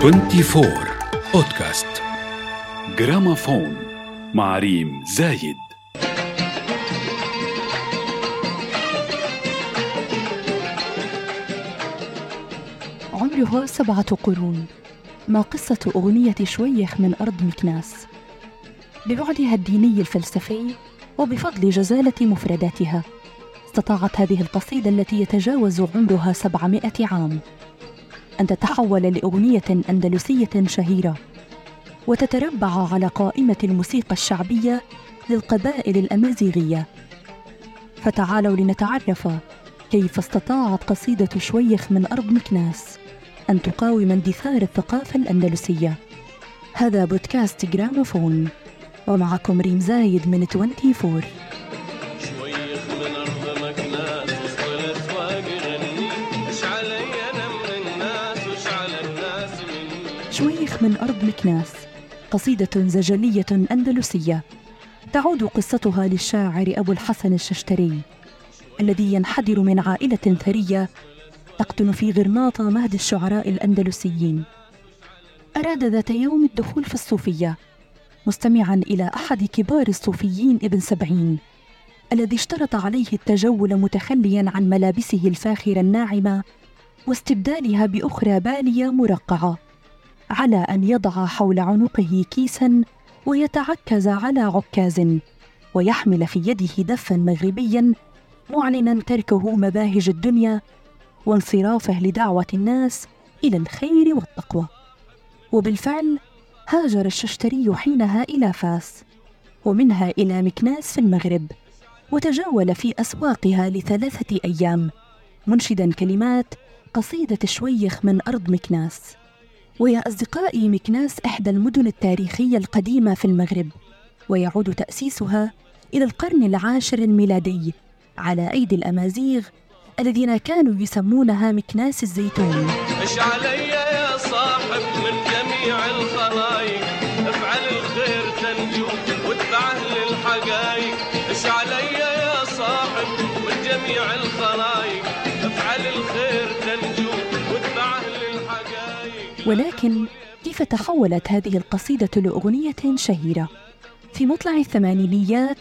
24 بودكاست جرامافون مع ريم زايد عمرها سبعة قرون. ما قصة أغنية شويخ من أرض مكناس. ببعدها الديني الفلسفي وبفضل جزالة مفرداتها استطاعت هذه القصيدة التي يتجاوز عمرها سبعمائة عام. أن تتحول لأغنية أندلسية شهيرة وتتربع على قائمة الموسيقى الشعبية للقبائل الأمازيغية. فتعالوا لنتعرف كيف استطاعت قصيدة شويخ من أرض مكناس أن تقاوم اندثار الثقافة الأندلسية. هذا بودكاست جراموفون ومعكم ريم زايد من 24 شويخ من أرض مكناس قصيدة زجلية أندلسية. تعود قصتها للشاعر أبو الحسن الششتري الذي ينحدر من عائلة ثرية تقطن في غرناطة مهد الشعراء الأندلسيين. أراد ذات يوم الدخول في الصوفية مستمعا إلى أحد كبار الصوفيين ابن سبعين الذي اشترط عليه التجول متخليا عن ملابسه الفاخرة الناعمة واستبدالها بأخرى بالية مرقعة. على أن يضع حول عنقه كيسا ويتعكز على عكاز ويحمل في يده دفا مغربيا معلنا تركه مباهج الدنيا وانصرافه لدعوة الناس إلى الخير والتقوى. وبالفعل هاجر الششتري حينها إلى فاس ومنها إلى مكناس في المغرب وتجول في أسواقها لثلاثة أيام منشدا كلمات قصيدة شويخ من أرض مكناس. ويا أصدقائي مكناس إحدى المدن التاريخية القديمة في المغرب. ويعود تأسيسها إلى القرن العاشر الميلادي على أيدي الأمازيغ الذين كانوا يسمونها مكناس الزيتون. ولكن كيف تحولت هذه القصيدة لأغنية شهيرة؟ في مطلع الثمانينيات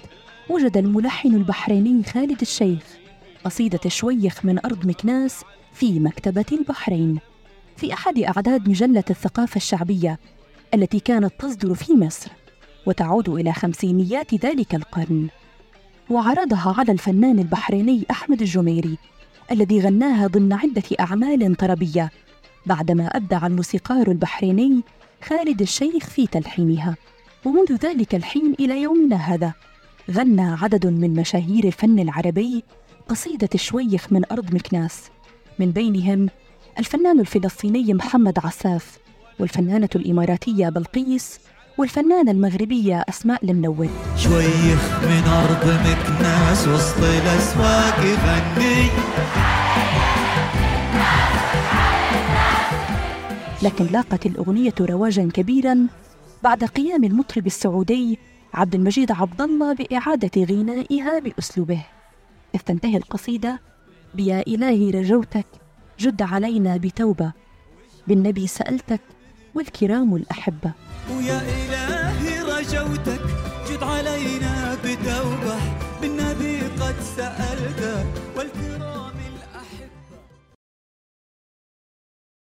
وجد الملحن البحريني خالد الشيخ قصيدة شويخ من أرض مكناس في مكتبة البحرين في أحد أعداد مجلة الثقافة الشعبية التي كانت تصدر في مصر وتعود إلى خمسينيات ذلك القرن وعرضها على الفنان البحريني أحمد الجميري الذي غناها ضمن عدة أعمال طربية بعدما أبدع الموسيقار البحريني خالد الشيخ في تلحينها ومنذ ذلك الحين إلى يومنا هذا غنى عدد من مشاهير الفن العربي قصيدة شويخ من أرض مكناس. من بينهم الفنان الفلسطيني محمد عساف والفنانة الإماراتية بلقيس والفنانة المغربية أسماء المنور. شويخ من أرض مكناس وسط الأسواق يغني لكن لاقت الأغنية رواجا كبيرا بعد قيام المطرب السعودي عبد المجيد عبد الله بإعادة غنائها بأسلوبه. إذ تنتهي القصيدة بيا إلهي رجوتك جد علينا بتوبة بالنبي سألتك والكرام الأحبة ويا إلهي رجوتك جد علينا بتوبة بالنبي قد سأل